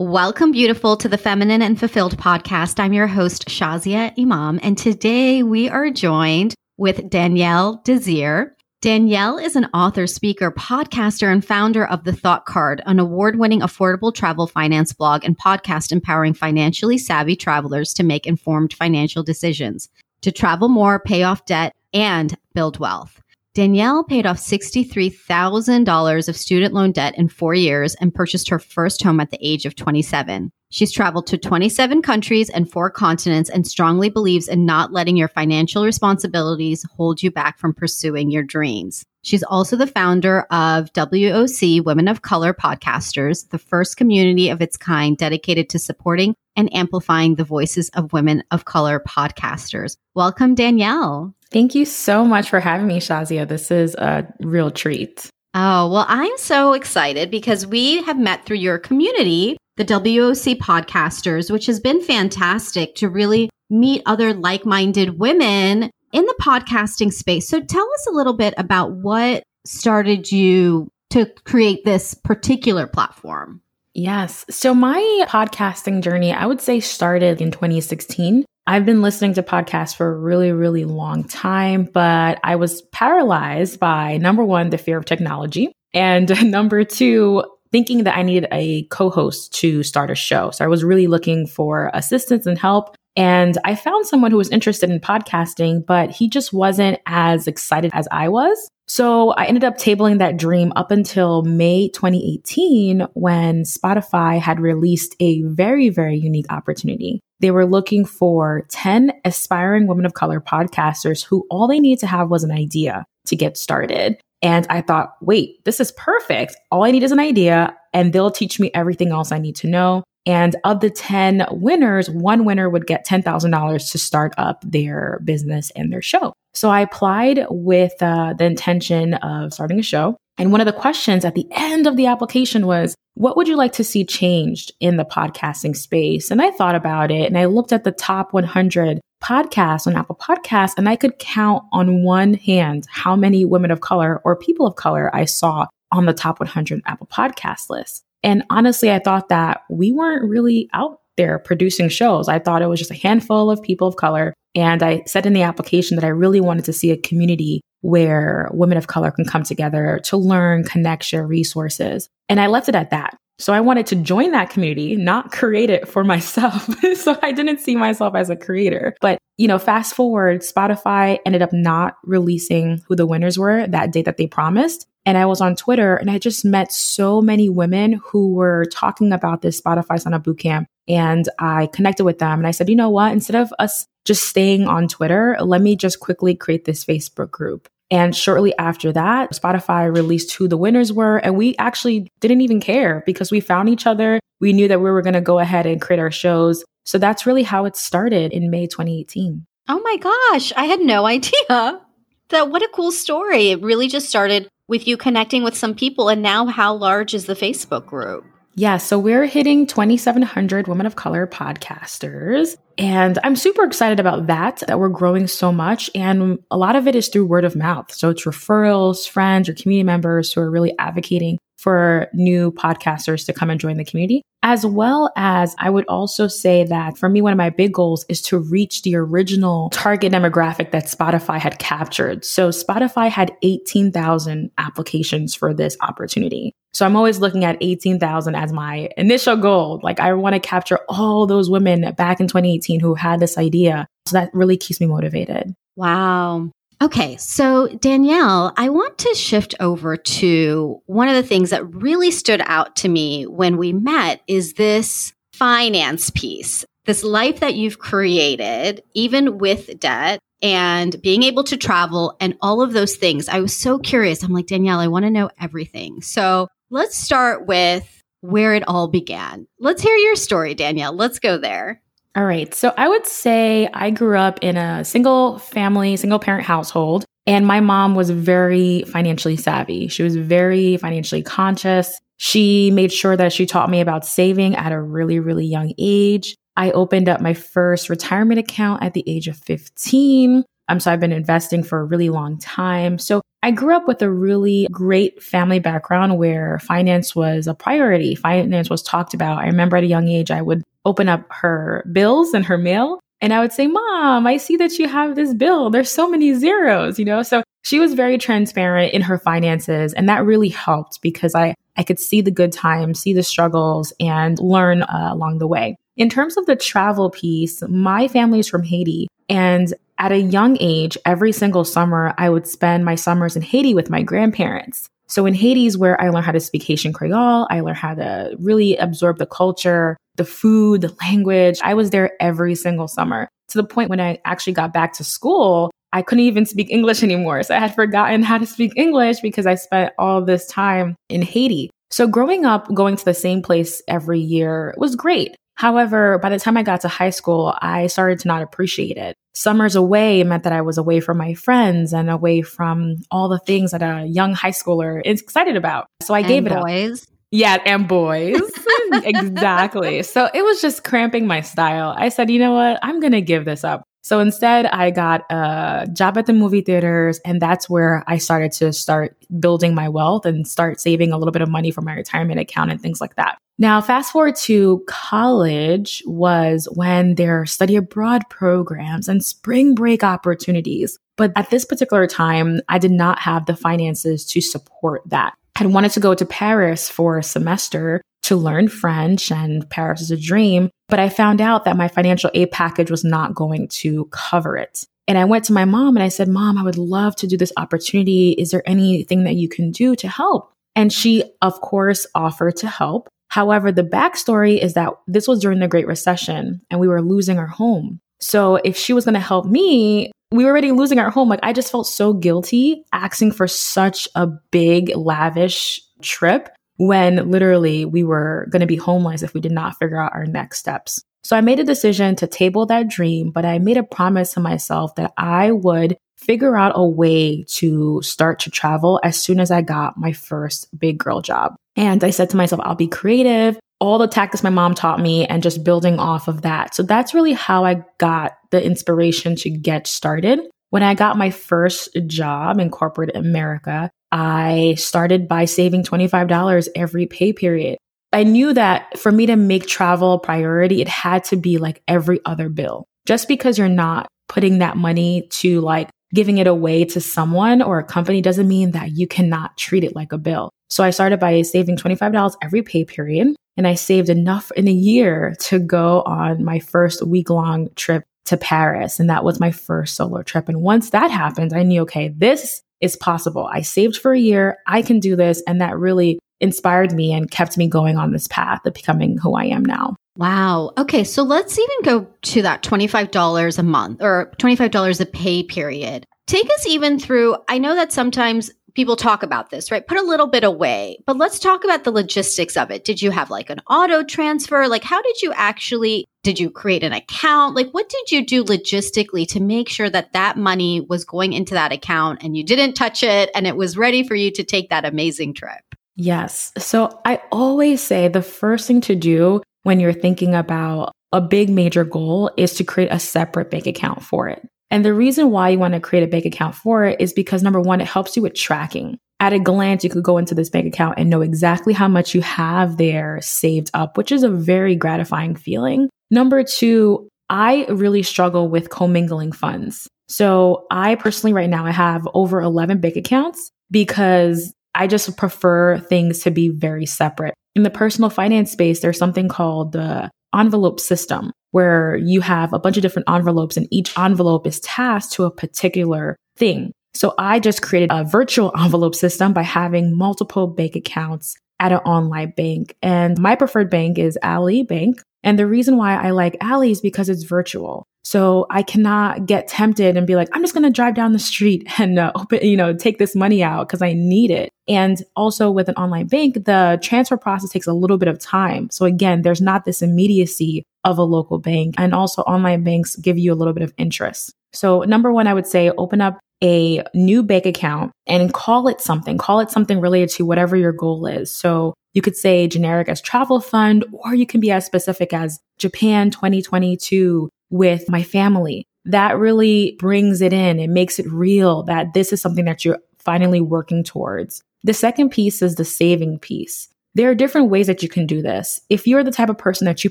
Welcome, beautiful, to the Feminine and Fulfilled podcast. I'm your host, Shazia Imam, and today we are joined with Danielle Desir. Danielle is an author, speaker, podcaster, and founder of The Thought Card, an award winning affordable travel finance blog and podcast empowering financially savvy travelers to make informed financial decisions, to travel more, pay off debt, and build wealth. Danielle paid off $63,000 of student loan debt in four years and purchased her first home at the age of 27. She's traveled to 27 countries and four continents and strongly believes in not letting your financial responsibilities hold you back from pursuing your dreams. She's also the founder of WOC Women of Color Podcasters, the first community of its kind dedicated to supporting and amplifying the voices of women of color podcasters. Welcome, Danielle. Thank you so much for having me, Shazia. This is a real treat. Oh, well, I'm so excited because we have met through your community, the WOC podcasters, which has been fantastic to really meet other like minded women in the podcasting space. So tell us a little bit about what started you to create this particular platform. Yes. So my podcasting journey, I would say started in 2016. I've been listening to podcasts for a really, really long time, but I was paralyzed by number one, the fear of technology, and number two, thinking that I needed a co host to start a show. So I was really looking for assistance and help. And I found someone who was interested in podcasting, but he just wasn't as excited as I was. So I ended up tabling that dream up until May 2018 when Spotify had released a very, very unique opportunity. They were looking for 10 aspiring women of color podcasters who all they need to have was an idea to get started. And I thought, wait, this is perfect. All I need is an idea and they'll teach me everything else I need to know. And of the 10 winners, one winner would get $10,000 to start up their business and their show. So I applied with uh, the intention of starting a show. And one of the questions at the end of the application was, what would you like to see changed in the podcasting space? And I thought about it and I looked at the top 100 podcasts on Apple Podcasts and I could count on one hand how many women of color or people of color I saw on the top 100 Apple Podcast list. And honestly, I thought that we weren't really out there producing shows. I thought it was just a handful of people of color. And I said in the application that I really wanted to see a community where women of color can come together to learn, connect, share resources. And I left it at that. So I wanted to join that community, not create it for myself. so I didn't see myself as a creator. But, you know, fast forward, Spotify ended up not releasing who the winners were that day that they promised. And I was on Twitter and I just met so many women who were talking about this Spotify sign bootcamp. And I connected with them and I said, you know what? Instead of us just staying on Twitter, let me just quickly create this Facebook group. And shortly after that, Spotify released who the winners were. And we actually didn't even care because we found each other. We knew that we were going to go ahead and create our shows. So that's really how it started in May 2018. Oh my gosh, I had no idea. That what a cool story. It really just started with you connecting with some people. And now, how large is the Facebook group? Yeah, so we're hitting 2,700 women of color podcasters. And I'm super excited about that, that we're growing so much. And a lot of it is through word of mouth. So it's referrals, friends, or community members who are really advocating for new podcasters to come and join the community. As well as I would also say that for me, one of my big goals is to reach the original target demographic that Spotify had captured. So Spotify had 18,000 applications for this opportunity. So I'm always looking at 18,000 as my initial goal. Like I want to capture all those women back in 2018 who had this idea. So that really keeps me motivated. Wow. Okay, so Danielle, I want to shift over to one of the things that really stood out to me when we met is this finance piece, this life that you've created, even with debt and being able to travel and all of those things. I was so curious. I'm like, Danielle, I want to know everything. So let's start with where it all began. Let's hear your story, Danielle. Let's go there. All right. So I would say I grew up in a single family, single parent household, and my mom was very financially savvy. She was very financially conscious. She made sure that she taught me about saving at a really, really young age. I opened up my first retirement account at the age of 15. Um, so I've been investing for a really long time. So I grew up with a really great family background where finance was a priority. Finance was talked about. I remember at a young age, I would open up her bills and her mail and I would say, Mom, I see that you have this bill. There's so many zeros, you know? So she was very transparent in her finances. And that really helped because I, I could see the good times, see the struggles, and learn uh, along the way. In terms of the travel piece, my family is from Haiti. And at a young age, every single summer, I would spend my summers in Haiti with my grandparents. So in Haiti is where I learned how to speak Haitian Creole. I learned how to really absorb the culture, the food, the language. I was there every single summer to the point when I actually got back to school, I couldn't even speak English anymore. So I had forgotten how to speak English because I spent all this time in Haiti. So growing up, going to the same place every year was great. However, by the time I got to high school, I started to not appreciate it. Summers away meant that I was away from my friends and away from all the things that a young high schooler is excited about. So I and gave it boys. up. Yeah, and boys. exactly. So it was just cramping my style. I said, you know what? I'm going to give this up. So instead, I got a job at the movie theaters, and that's where I started to start building my wealth and start saving a little bit of money for my retirement account and things like that. Now, fast forward to college was when there are study abroad programs and spring break opportunities. But at this particular time, I did not have the finances to support that. I wanted to go to Paris for a semester to learn French, and Paris is a dream. But I found out that my financial aid package was not going to cover it. And I went to my mom and I said, Mom, I would love to do this opportunity. Is there anything that you can do to help? And she, of course, offered to help. However, the backstory is that this was during the Great Recession and we were losing our home. So if she was going to help me, we were already losing our home. Like I just felt so guilty asking for such a big, lavish trip when literally we were going to be homeless if we did not figure out our next steps. So I made a decision to table that dream, but I made a promise to myself that I would figure out a way to start to travel as soon as I got my first big girl job. And I said to myself, I'll be creative, all the tactics my mom taught me, and just building off of that. So that's really how I got the inspiration to get started. When I got my first job in corporate America, I started by saving $25 every pay period. I knew that for me to make travel a priority, it had to be like every other bill. Just because you're not putting that money to like giving it away to someone or a company doesn't mean that you cannot treat it like a bill. So I started by saving $25 every pay period and I saved enough in a year to go on my first week long trip to Paris. And that was my first solo trip. And once that happened, I knew, okay, this is possible. I saved for a year. I can do this. And that really inspired me and kept me going on this path of becoming who I am now. Wow. Okay. So let's even go to that $25 a month or $25 a pay period. Take us even through. I know that sometimes people talk about this, right? Put a little bit away, but let's talk about the logistics of it. Did you have like an auto transfer? Like, how did you actually, did you create an account? Like, what did you do logistically to make sure that that money was going into that account and you didn't touch it and it was ready for you to take that amazing trip? Yes. So I always say the first thing to do when you're thinking about a big major goal is to create a separate bank account for it. And the reason why you want to create a bank account for it is because number one, it helps you with tracking. At a glance, you could go into this bank account and know exactly how much you have there saved up, which is a very gratifying feeling. Number two, I really struggle with commingling funds. So I personally right now I have over 11 bank accounts because I just prefer things to be very separate. In the personal finance space, there's something called the envelope system where you have a bunch of different envelopes and each envelope is tasked to a particular thing. So I just created a virtual envelope system by having multiple bank accounts at an online bank. And my preferred bank is Ally Bank. And the reason why I like Ally is because it's virtual. So I cannot get tempted and be like, I'm just going to drive down the street and uh, open, you know, take this money out because I need it. And also with an online bank, the transfer process takes a little bit of time. So again, there's not this immediacy of a local bank. And also online banks give you a little bit of interest. So number one, I would say open up a new bank account and call it something. Call it something related to whatever your goal is. So you could say generic as travel fund, or you can be as specific as Japan 2022 with my family. that really brings it in. It makes it real that this is something that you're finally working towards. The second piece is the saving piece. There are different ways that you can do this. If you're the type of person that you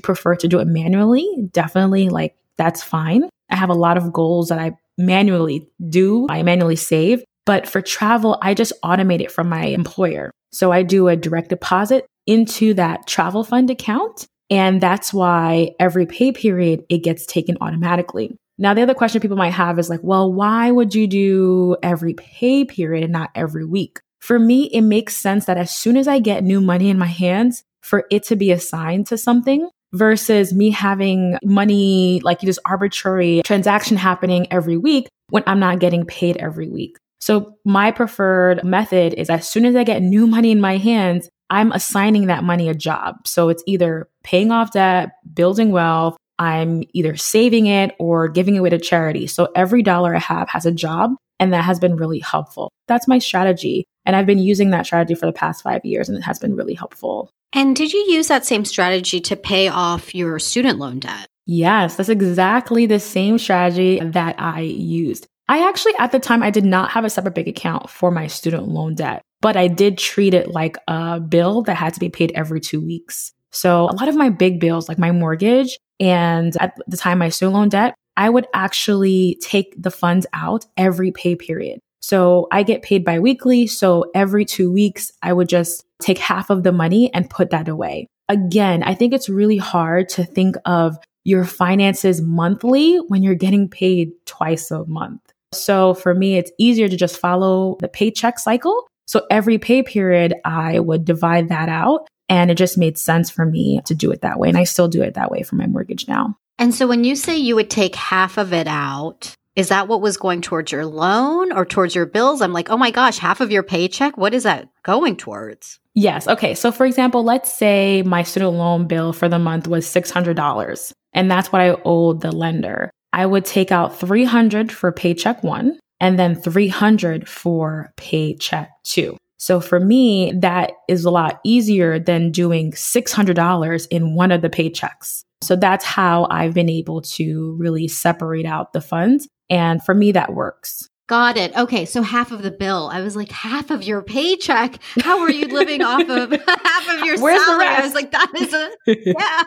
prefer to do it manually, definitely like that's fine. I have a lot of goals that I manually do, I manually save. But for travel, I just automate it from my employer. So I do a direct deposit into that travel fund account. And that's why every pay period, it gets taken automatically. Now, the other question people might have is like, well, why would you do every pay period and not every week? For me, it makes sense that as soon as I get new money in my hands, for it to be assigned to something versus me having money, like this arbitrary transaction happening every week when I'm not getting paid every week. So my preferred method is as soon as I get new money in my hands, I'm assigning that money a job. So it's either paying off debt, building wealth, I'm either saving it or giving it away to charity. So every dollar I have has a job and that has been really helpful. That's my strategy. And I've been using that strategy for the past five years and it has been really helpful. And did you use that same strategy to pay off your student loan debt? Yes, that's exactly the same strategy that I used. I actually, at the time, I did not have a separate bank account for my student loan debt, but I did treat it like a bill that had to be paid every two weeks. So a lot of my big bills, like my mortgage and at the time my student loan debt, I would actually take the funds out every pay period. So I get paid biweekly. So every two weeks, I would just take half of the money and put that away. Again, I think it's really hard to think of your finances monthly when you're getting paid twice a month. So for me, it's easier to just follow the paycheck cycle. So every pay period, I would divide that out. And it just made sense for me to do it that way. And I still do it that way for my mortgage now. And so when you say you would take half of it out, is that what was going towards your loan or towards your bills? I'm like, oh my gosh, half of your paycheck? What is that going towards? Yes. Okay. So, for example, let's say my student loan bill for the month was $600, and that's what I owed the lender. I would take out 300 for paycheck one and then 300 for paycheck two. So for me, that is a lot easier than doing $600 in one of the paychecks. So that's how I've been able to really separate out the funds. And for me, that works. Got it. Okay. So half of the bill. I was like, half of your paycheck. How are you living off of half of your Where's salary? I was like, that is a, yeah.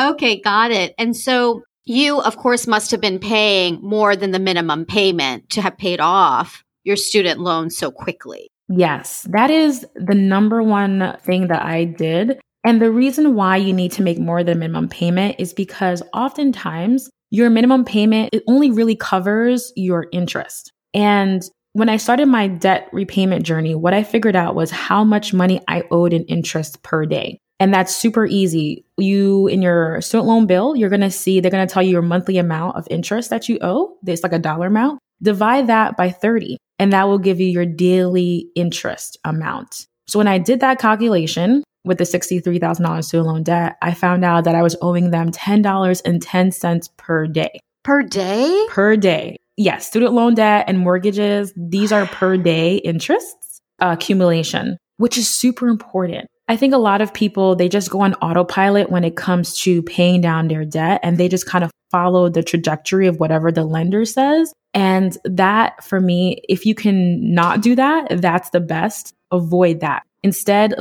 okay. Got it. And so you, of course, must have been paying more than the minimum payment to have paid off your student loan so quickly. Yes, that is the number one thing that I did. And the reason why you need to make more than minimum payment is because oftentimes your minimum payment it only really covers your interest. And when I started my debt repayment journey, what I figured out was how much money I owed in interest per day. And that's super easy. You, in your student loan bill, you're going to see, they're going to tell you your monthly amount of interest that you owe. It's like a dollar amount. Divide that by 30, and that will give you your daily interest amount. So when I did that calculation with the $63,000 student loan debt, I found out that I was owing them $10.10 per day. Per day? Per day. Yes, student loan debt and mortgages, these are per day interests uh, accumulation, which is super important. I think a lot of people, they just go on autopilot when it comes to paying down their debt and they just kind of follow the trajectory of whatever the lender says. And that for me, if you can not do that, that's the best. Avoid that. Instead,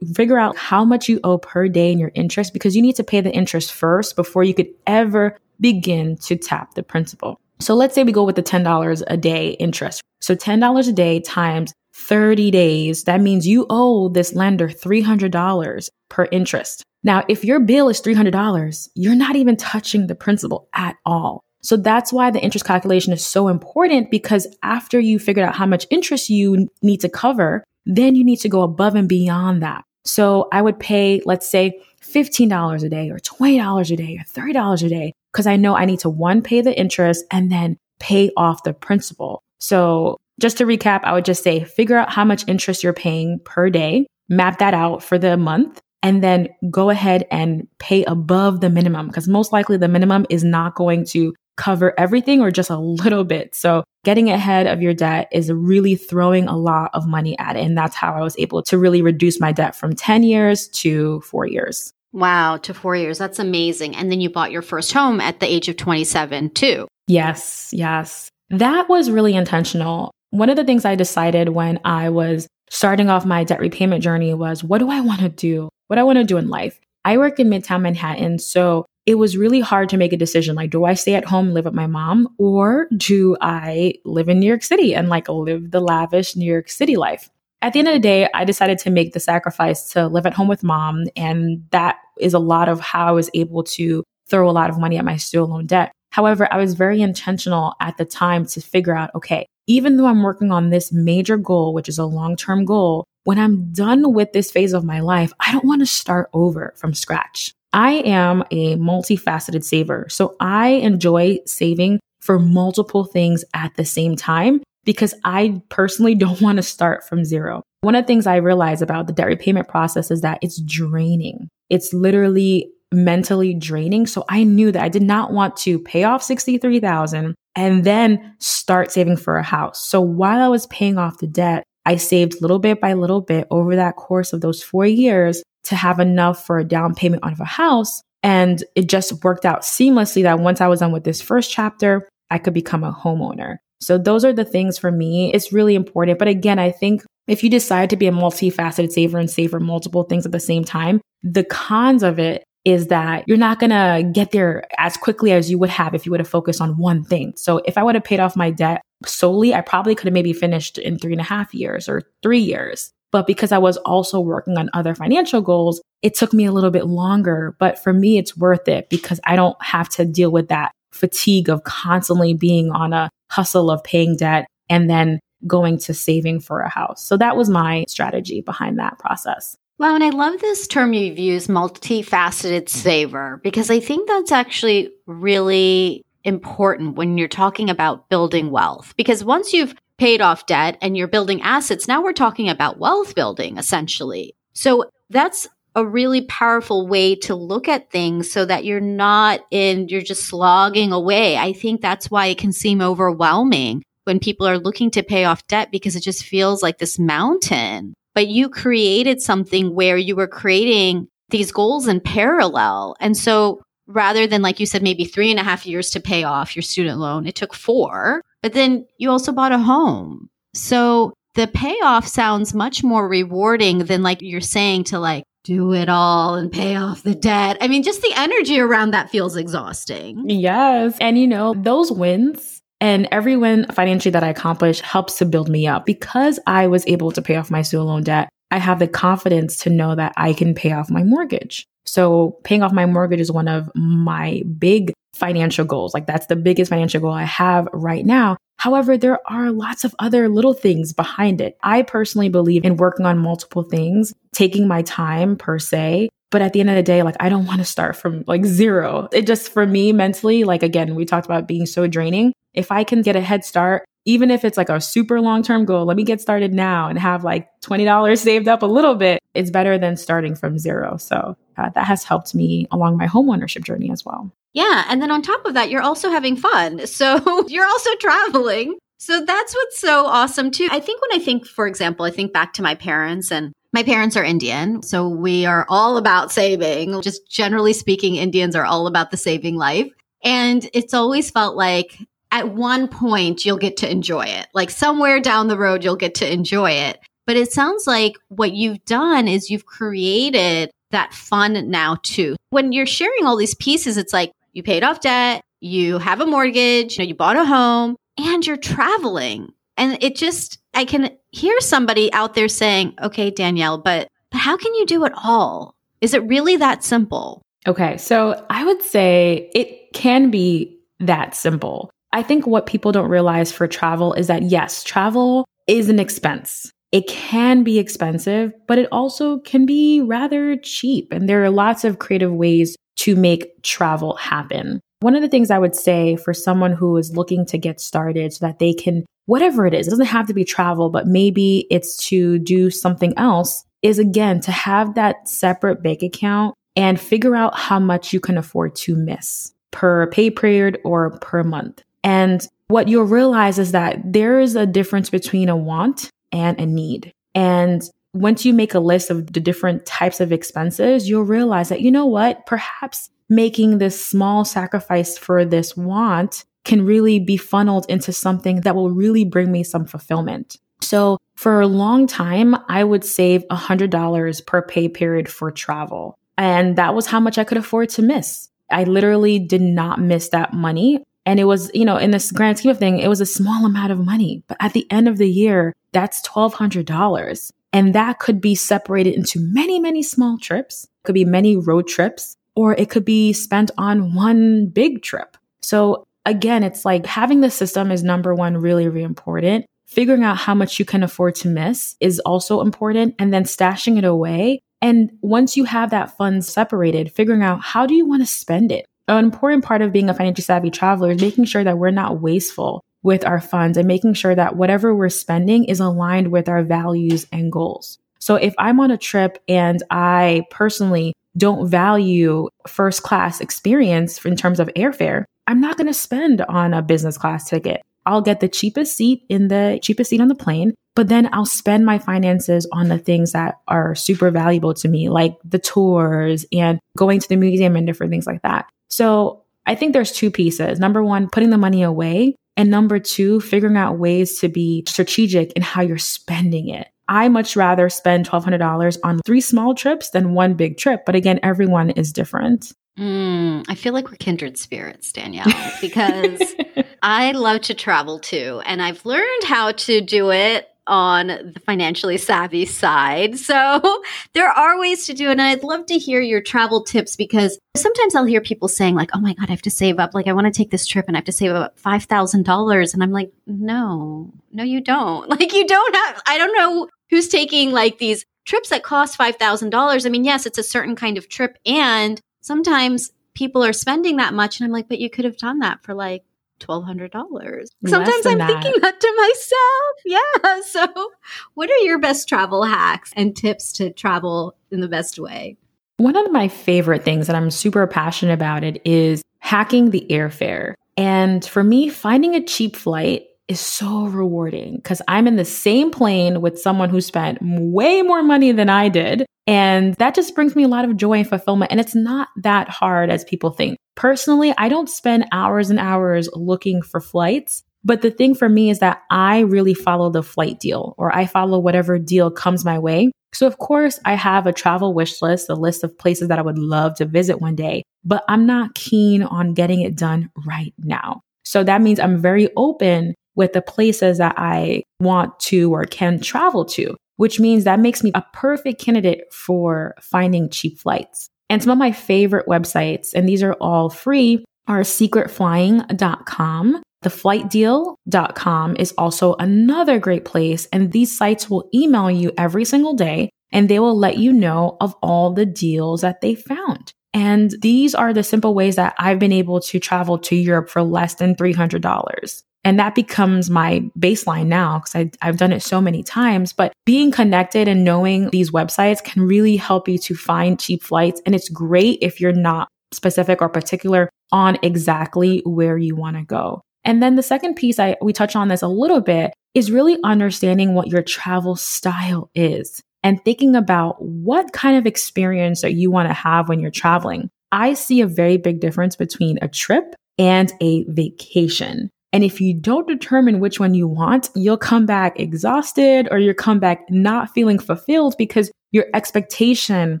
figure out how much you owe per day in your interest because you need to pay the interest first before you could ever begin to tap the principal. So let's say we go with the $10 a day interest. So $10 a day times 30 days, that means you owe this lender $300 per interest. Now, if your bill is $300, you're not even touching the principal at all. So that's why the interest calculation is so important because after you figured out how much interest you need to cover, then you need to go above and beyond that. So I would pay, let's say, $15 a day or $20 a day or $30 a day because I know I need to one, pay the interest and then pay off the principal. So just to recap, I would just say figure out how much interest you're paying per day, map that out for the month, and then go ahead and pay above the minimum because most likely the minimum is not going to cover everything or just a little bit. So getting ahead of your debt is really throwing a lot of money at it. And that's how I was able to really reduce my debt from 10 years to four years. Wow, to four years. That's amazing. And then you bought your first home at the age of 27, too. Yes, yes. That was really intentional. One of the things I decided when I was starting off my debt repayment journey was what do I want to do? What do I want to do in life? I work in Midtown Manhattan. So it was really hard to make a decision. Like, do I stay at home, live with my mom, or do I live in New York City and like live the lavish New York City life? At the end of the day, I decided to make the sacrifice to live at home with mom. And that is a lot of how I was able to throw a lot of money at my student loan debt. However, I was very intentional at the time to figure out, okay, even though I'm working on this major goal, which is a long term goal, when I'm done with this phase of my life, I don't want to start over from scratch. I am a multifaceted saver. So I enjoy saving for multiple things at the same time because I personally don't want to start from zero. One of the things I realize about the debt repayment process is that it's draining. It's literally mentally draining. So I knew that I did not want to pay off 63,000 and then start saving for a house. So while I was paying off the debt, I saved little bit by little bit over that course of those four years to have enough for a down payment on a house. And it just worked out seamlessly that once I was done with this first chapter, I could become a homeowner. So those are the things for me. It's really important. But again, I think if you decide to be a multifaceted saver and save for multiple things at the same time, the cons of it is that you're not going to get there as quickly as you would have if you would have focused on one thing. So if I would have paid off my debt solely, I probably could have maybe finished in three and a half years or three years. But because I was also working on other financial goals, it took me a little bit longer. But for me, it's worth it because I don't have to deal with that fatigue of constantly being on a hustle of paying debt and then going to saving for a house. So that was my strategy behind that process. Wow, and I love this term you've used, multifaceted saver, because I think that's actually really important when you're talking about building wealth. Because once you've paid off debt and you're building assets, now we're talking about wealth building essentially. So that's a really powerful way to look at things so that you're not in, you're just slogging away. I think that's why it can seem overwhelming when people are looking to pay off debt because it just feels like this mountain but you created something where you were creating these goals in parallel. And so rather than, like you said, maybe three and a half years to pay off your student loan, it took four, but then you also bought a home. So the payoff sounds much more rewarding than like you're saying to like do it all and pay off the debt. I mean, just the energy around that feels exhausting. Yes. And you know, those wins and every win financially that I accomplish helps to build me up because I was able to pay off my student loan debt. I have the confidence to know that I can pay off my mortgage. So paying off my mortgage is one of my big financial goals. Like that's the biggest financial goal I have right now. However, there are lots of other little things behind it. I personally believe in working on multiple things, taking my time per se, but at the end of the day, like I don't want to start from like zero. It just for me mentally, like again, we talked about being so draining. If I can get a head start, even if it's like a super long term goal, let me get started now and have like $20 saved up a little bit. It's better than starting from zero. So uh, that has helped me along my homeownership journey as well. Yeah. And then on top of that, you're also having fun. So you're also traveling. So that's what's so awesome too. I think when I think, for example, I think back to my parents and my parents are Indian, so we are all about saving. Just generally speaking, Indians are all about the saving life. And it's always felt like at one point you'll get to enjoy it. Like somewhere down the road, you'll get to enjoy it. But it sounds like what you've done is you've created that fun now too. When you're sharing all these pieces, it's like you paid off debt, you have a mortgage, you know, you bought a home, and you're traveling. And it just, I can hear somebody out there saying, okay, Danielle, but, but how can you do it all? Is it really that simple? Okay. So I would say it can be that simple. I think what people don't realize for travel is that yes, travel is an expense. It can be expensive, but it also can be rather cheap. And there are lots of creative ways to make travel happen. One of the things I would say for someone who is looking to get started so that they can, whatever it is, it doesn't have to be travel, but maybe it's to do something else, is again to have that separate bank account and figure out how much you can afford to miss per pay period or per month. And what you'll realize is that there is a difference between a want and a need. And once you make a list of the different types of expenses, you'll realize that, you know what, perhaps making this small sacrifice for this want can really be funneled into something that will really bring me some fulfillment. So for a long time, I would save $100 per pay period for travel. And that was how much I could afford to miss. I literally did not miss that money. And it was, you know, in this grand scheme of thing, it was a small amount of money. But at the end of the year, that's $1,200. And that could be separated into many, many small trips. It could be many road trips, or it could be spent on one big trip. So again, it's like having the system is number one, really, really important. Figuring out how much you can afford to miss is also important. And then stashing it away. And once you have that fund separated, figuring out how do you want to spend it? An important part of being a financially savvy traveler is making sure that we're not wasteful with our funds and making sure that whatever we're spending is aligned with our values and goals. So if I'm on a trip and I personally don't value first class experience in terms of airfare, I'm not going to spend on a business class ticket. I'll get the cheapest seat in the cheapest seat on the plane, but then I'll spend my finances on the things that are super valuable to me, like the tours and going to the museum and different things like that. So I think there's two pieces. Number one, putting the money away. And number two, figuring out ways to be strategic in how you're spending it. I much rather spend $1,200 on three small trips than one big trip. But again, everyone is different. Mm, I feel like we're kindred spirits, Danielle, because I love to travel too. And I've learned how to do it on the financially savvy side. So there are ways to do it. And I'd love to hear your travel tips because sometimes I'll hear people saying, like, oh my God, I have to save up. Like, I want to take this trip and I have to save up $5,000. And I'm like, no, no, you don't. Like, you don't have, I don't know who's taking like these trips that cost $5,000. I mean, yes, it's a certain kind of trip. And sometimes people are spending that much. And I'm like, but you could have done that for like $1,200. Sometimes I'm that. thinking that to myself. Yeah. So, what are your best travel hacks and tips to travel in the best way? One of my favorite things that I'm super passionate about it is hacking the airfare. And for me, finding a cheap flight is so rewarding because I'm in the same plane with someone who spent way more money than I did. And that just brings me a lot of joy and fulfillment. And it's not that hard as people think. Personally, I don't spend hours and hours looking for flights. But the thing for me is that I really follow the flight deal or I follow whatever deal comes my way. So of course I have a travel wish list, a list of places that I would love to visit one day, but I'm not keen on getting it done right now. So that means I'm very open with the places that I want to or can travel to, which means that makes me a perfect candidate for finding cheap flights. And some of my favorite websites, and these are all free, are secretflying.com. Theflightdeal.com is also another great place, and these sites will email you every single day and they will let you know of all the deals that they found. And these are the simple ways that I've been able to travel to Europe for less than $300. And that becomes my baseline now because I've done it so many times. But being connected and knowing these websites can really help you to find cheap flights. And it's great if you're not specific or particular on exactly where you want to go. And then the second piece I we touch on this a little bit is really understanding what your travel style is and thinking about what kind of experience that you want to have when you're traveling. I see a very big difference between a trip and a vacation. And if you don't determine which one you want, you'll come back exhausted or you'll come back not feeling fulfilled because your expectation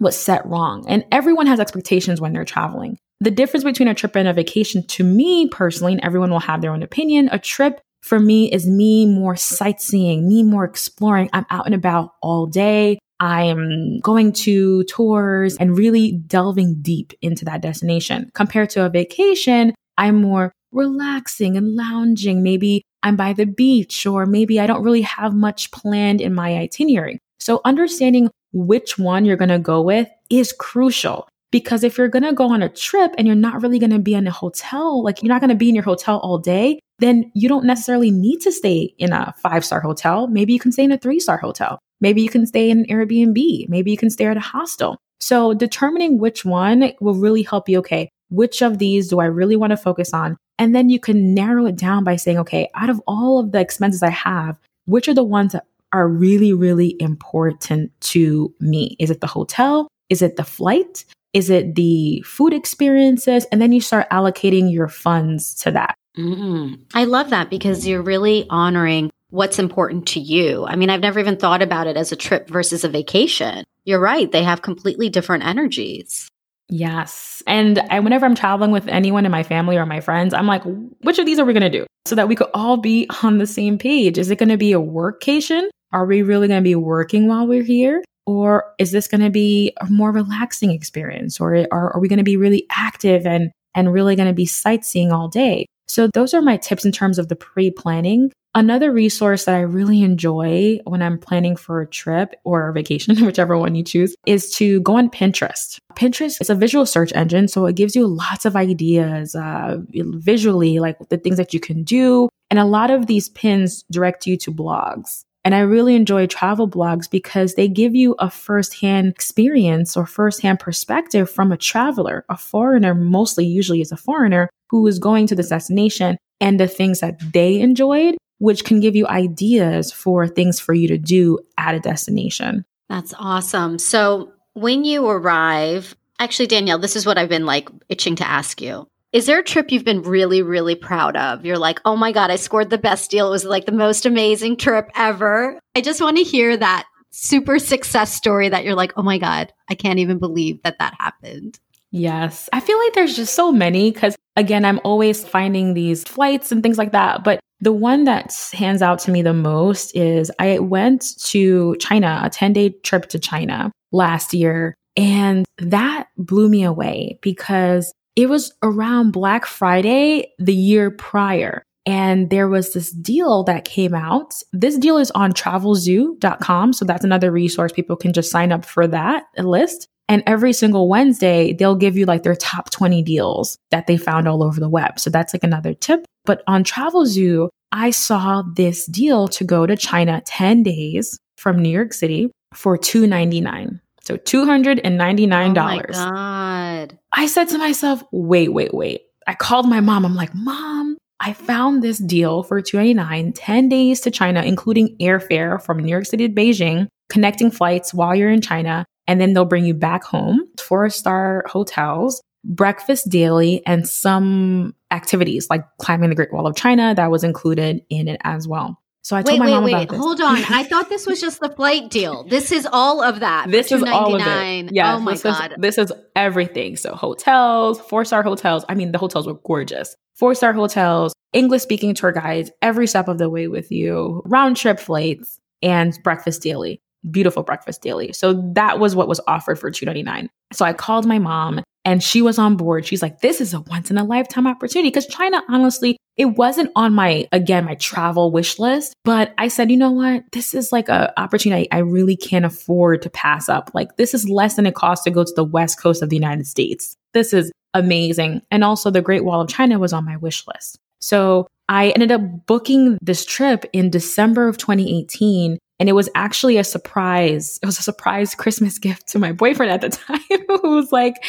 was set wrong. And everyone has expectations when they're traveling. The difference between a trip and a vacation to me personally, and everyone will have their own opinion, a trip for me is me more sightseeing, me more exploring. I'm out and about all day. I'm going to tours and really delving deep into that destination. Compared to a vacation, I'm more relaxing and lounging. Maybe I'm by the beach, or maybe I don't really have much planned in my itinerary. So, understanding which one you're going to go with is crucial. Because if you're going to go on a trip and you're not really going to be in a hotel, like you're not going to be in your hotel all day, then you don't necessarily need to stay in a five star hotel. Maybe you can stay in a three star hotel. Maybe you can stay in an Airbnb. Maybe you can stay at a hostel. So determining which one will really help you. Okay, which of these do I really want to focus on? And then you can narrow it down by saying, okay, out of all of the expenses I have, which are the ones that are really, really important to me. Is it the hotel? Is it the flight? Is it the food experiences? And then you start allocating your funds to that. Mm-hmm. I love that because you're really honoring what's important to you. I mean, I've never even thought about it as a trip versus a vacation. You're right. They have completely different energies. Yes. And I, whenever I'm traveling with anyone in my family or my friends, I'm like, which of these are we going to do so that we could all be on the same page? Is it going to be a workcation? Are we really going to be working while we're here? Or is this going to be a more relaxing experience? Or are, are we going to be really active and, and really going to be sightseeing all day? So those are my tips in terms of the pre-planning. Another resource that I really enjoy when I'm planning for a trip or a vacation, whichever one you choose, is to go on Pinterest. Pinterest is a visual search engine, so it gives you lots of ideas uh, visually, like the things that you can do. And a lot of these pins direct you to blogs. And I really enjoy travel blogs because they give you a firsthand experience or firsthand perspective from a traveler, a foreigner, mostly usually is a foreigner who is going to this destination and the things that they enjoyed, which can give you ideas for things for you to do at a destination. That's awesome. So when you arrive, actually, Danielle, this is what I've been like itching to ask you. Is there a trip you've been really, really proud of? You're like, oh my God, I scored the best deal. It was like the most amazing trip ever. I just want to hear that super success story that you're like, oh my God, I can't even believe that that happened. Yes. I feel like there's just so many because, again, I'm always finding these flights and things like that. But the one that hands out to me the most is I went to China, a 10 day trip to China last year. And that blew me away because it was around Black Friday the year prior. And there was this deal that came out. This deal is on travelzoo.com. So that's another resource. People can just sign up for that list. And every single Wednesday, they'll give you like their top 20 deals that they found all over the web. So that's like another tip. But on Travelzoo, I saw this deal to go to China 10 days from New York City for 299. So $299. Oh my God. I said to myself, wait, wait, wait. I called my mom. I'm like, Mom, I found this deal for 299, 10 days to China, including airfare from New York City to Beijing, connecting flights while you're in China, and then they'll bring you back home, four star hotels, breakfast daily, and some activities like climbing the Great Wall of China that was included in it as well. So I told wait, my mom wait, about this. Hold on. I thought this was just the flight deal. This is all of that. This is all of it. Yeah. Oh my this God. Is, this is everything. So hotels, four star hotels. I mean, the hotels were gorgeous. Four star hotels, English speaking tour guides every step of the way with you, round trip flights, and breakfast daily beautiful breakfast daily. So that was what was offered for 299. So I called my mom and she was on board. She's like, this is a once in a lifetime opportunity. Cause China, honestly, it wasn't on my, again, my travel wish list. But I said, you know what? This is like a opportunity I really can't afford to pass up. Like this is less than it costs to go to the West Coast of the United States. This is amazing. And also the Great Wall of China was on my wish list. So I ended up booking this trip in December of 2018 and it was actually a surprise. It was a surprise Christmas gift to my boyfriend at the time who was like,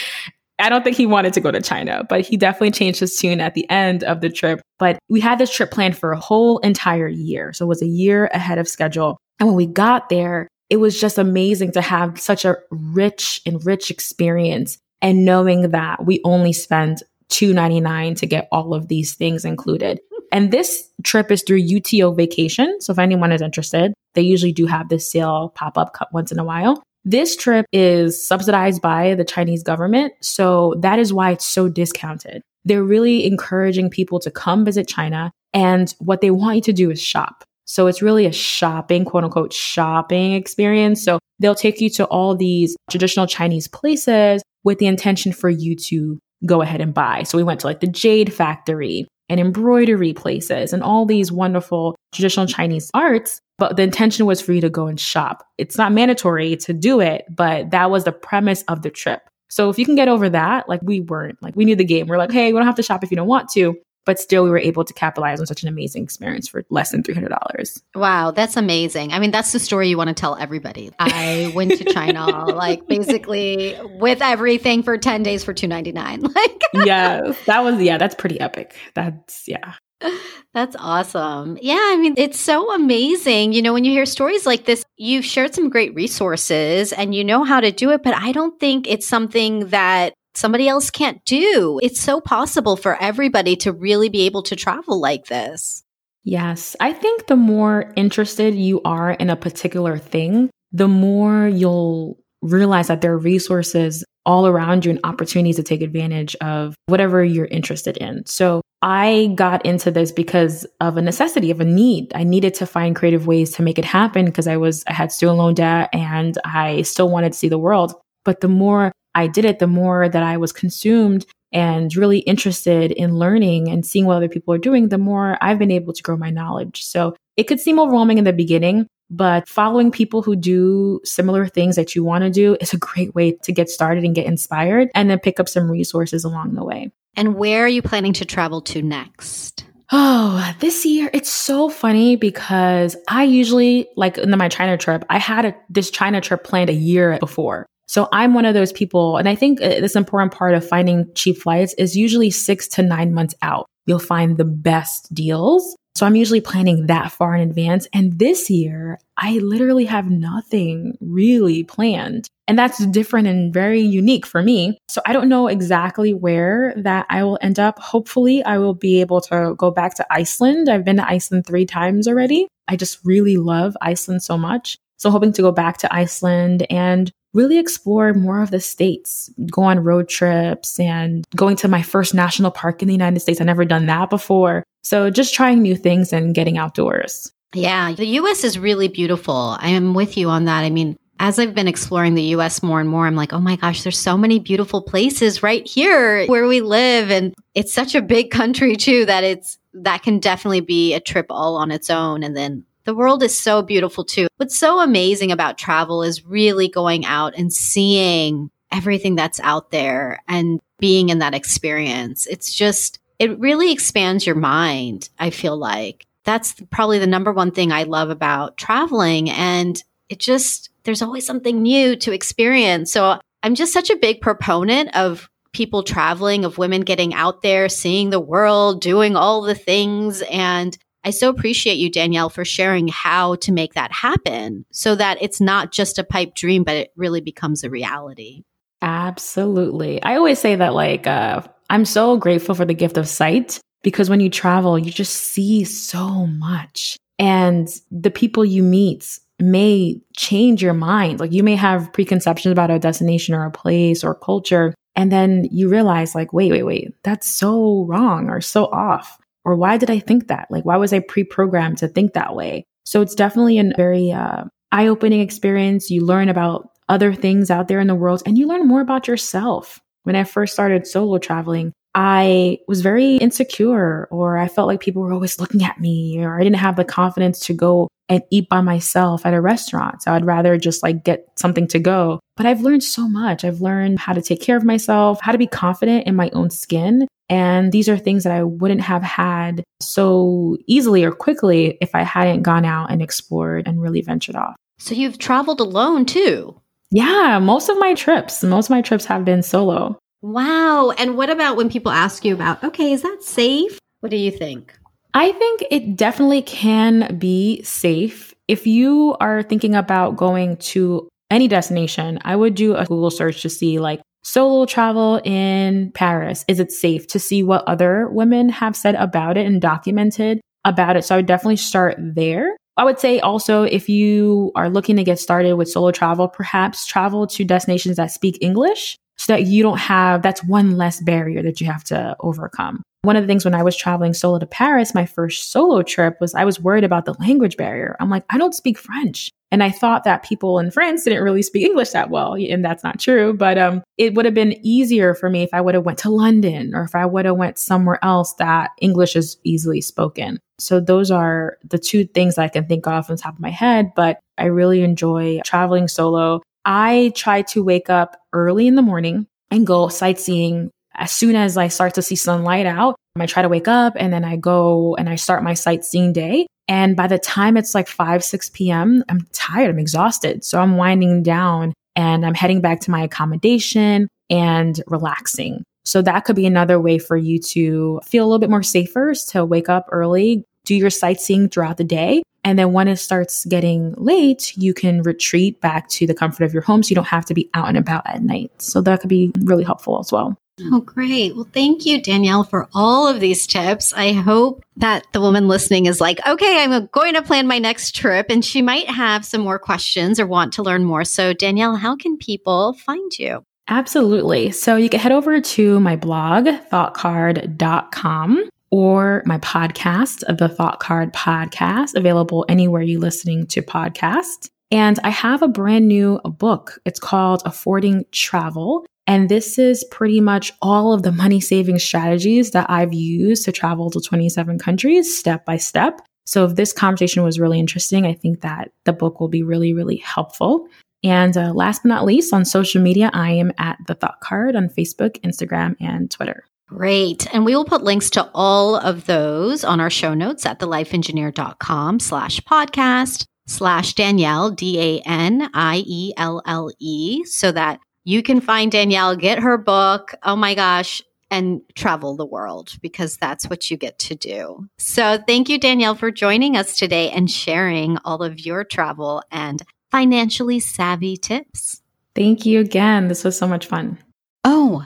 I don't think he wanted to go to China, but he definitely changed his tune at the end of the trip. But we had this trip planned for a whole entire year. So it was a year ahead of schedule. And when we got there, it was just amazing to have such a rich and rich experience and knowing that we only spent 299 to get all of these things included. And this trip is through UTour vacation. So if anyone is interested, they usually do have this sale pop up once in a while. This trip is subsidized by the Chinese government. So that is why it's so discounted. They're really encouraging people to come visit China. And what they want you to do is shop. So it's really a shopping, quote unquote, shopping experience. So they'll take you to all these traditional Chinese places with the intention for you to go ahead and buy. So we went to like the Jade Factory and embroidery places and all these wonderful traditional Chinese arts. But the intention was for you to go and shop. It's not mandatory to do it, but that was the premise of the trip. So if you can get over that, like we weren't, like we knew the game. We're like, hey, we don't have to shop if you don't want to but still we were able to capitalize on such an amazing experience for less than $300. Wow, that's amazing. I mean, that's the story you want to tell everybody. I went to China like basically with everything for 10 days for 299. Like Yeah, that was yeah, that's pretty epic. That's yeah. That's awesome. Yeah, I mean, it's so amazing. You know, when you hear stories like this, you've shared some great resources and you know how to do it, but I don't think it's something that somebody else can't do. It's so possible for everybody to really be able to travel like this. Yes. I think the more interested you are in a particular thing, the more you'll realize that there are resources all around you and opportunities to take advantage of whatever you're interested in. So I got into this because of a necessity, of a need. I needed to find creative ways to make it happen because I was, I had student loan debt and I still wanted to see the world. But the more I did it, the more that I was consumed and really interested in learning and seeing what other people are doing, the more I've been able to grow my knowledge. So it could seem overwhelming in the beginning, but following people who do similar things that you want to do is a great way to get started and get inspired and then pick up some resources along the way. And where are you planning to travel to next? Oh, this year it's so funny because I usually like in my China trip, I had a, this China trip planned a year before. So I'm one of those people. And I think uh, this important part of finding cheap flights is usually six to nine months out. You'll find the best deals. So I'm usually planning that far in advance. And this year, I literally have nothing really planned. And that's different and very unique for me. So I don't know exactly where that I will end up. Hopefully, I will be able to go back to Iceland. I've been to Iceland three times already. I just really love Iceland so much. So hoping to go back to Iceland and really explore more of the states, go on road trips and going to my first national park in the United States. I've never done that before. So just trying new things and getting outdoors. Yeah, the US is really beautiful. I am with you on that. I mean, as I've been exploring the US more and more, I'm like, oh my gosh, there's so many beautiful places right here where we live. And it's such a big country too that it's, that can definitely be a trip all on its own. And then the world is so beautiful too. What's so amazing about travel is really going out and seeing everything that's out there and being in that experience. It's just, it really expands your mind, I feel like. That's probably the number one thing I love about traveling. And it just, there's always something new to experience. So I'm just such a big proponent of people traveling, of women getting out there, seeing the world, doing all the things. And I so appreciate you, Danielle, for sharing how to make that happen so that it's not just a pipe dream, but it really becomes a reality. Absolutely. I always say that, like, uh, I'm so grateful for the gift of sight because when you travel, you just see so much. And the people you meet may change your mind. Like, you may have preconceptions about a destination or a place or culture. And then you realize, like, wait, wait, wait, that's so wrong or so off. Or why did I think that? Like, why was I pre programmed to think that way? So it's definitely a very uh, eye opening experience. You learn about other things out there in the world and you learn more about yourself. When I first started solo traveling, I was very insecure, or I felt like people were always looking at me, or I didn't have the confidence to go and eat by myself at a restaurant. So I'd rather just like get something to go. But I've learned so much. I've learned how to take care of myself, how to be confident in my own skin. And these are things that I wouldn't have had so easily or quickly if I hadn't gone out and explored and really ventured off. So you've traveled alone too? Yeah, most of my trips, most of my trips have been solo. Wow. And what about when people ask you about, okay, is that safe? What do you think? I think it definitely can be safe. If you are thinking about going to any destination, I would do a Google search to see like solo travel in Paris. Is it safe to see what other women have said about it and documented about it? So I would definitely start there. I would say also if you are looking to get started with solo travel, perhaps travel to destinations that speak English so that you don't have that's one less barrier that you have to overcome. One of the things when I was traveling solo to Paris, my first solo trip was I was worried about the language barrier. I'm like, I don't speak French. And I thought that people in France didn't really speak English that well, and that's not true. But um, it would have been easier for me if I would have went to London or if I would have went somewhere else that English is easily spoken. So those are the two things I can think of on top of my head. But I really enjoy traveling solo. I try to wake up early in the morning and go sightseeing as soon as I start to see sunlight out. I try to wake up and then I go and I start my sightseeing day. And by the time it's like 5, 6 p.m., I'm tired, I'm exhausted. So I'm winding down and I'm heading back to my accommodation and relaxing. So that could be another way for you to feel a little bit more safer to wake up early, do your sightseeing throughout the day. And then when it starts getting late, you can retreat back to the comfort of your home so you don't have to be out and about at night. So that could be really helpful as well. Oh, great. Well, thank you, Danielle, for all of these tips. I hope that the woman listening is like, okay, I'm going to plan my next trip. And she might have some more questions or want to learn more. So, Danielle, how can people find you? Absolutely. So, you can head over to my blog, thoughtcard.com, or my podcast, the Thought Card Podcast, available anywhere you're listening to podcasts. And I have a brand new book. It's called Affording Travel. And this is pretty much all of the money saving strategies that I've used to travel to 27 countries step by step. So if this conversation was really interesting, I think that the book will be really, really helpful. And uh, last but not least, on social media, I am at the Thought Card on Facebook, Instagram, and Twitter. Great. And we will put links to all of those on our show notes at thelifeengineer.com slash podcast slash Danielle, D A N I E L L E, so that you can find Danielle, get her book. Oh my gosh. And travel the world because that's what you get to do. So, thank you, Danielle, for joining us today and sharing all of your travel and financially savvy tips. Thank you again. This was so much fun. Oh,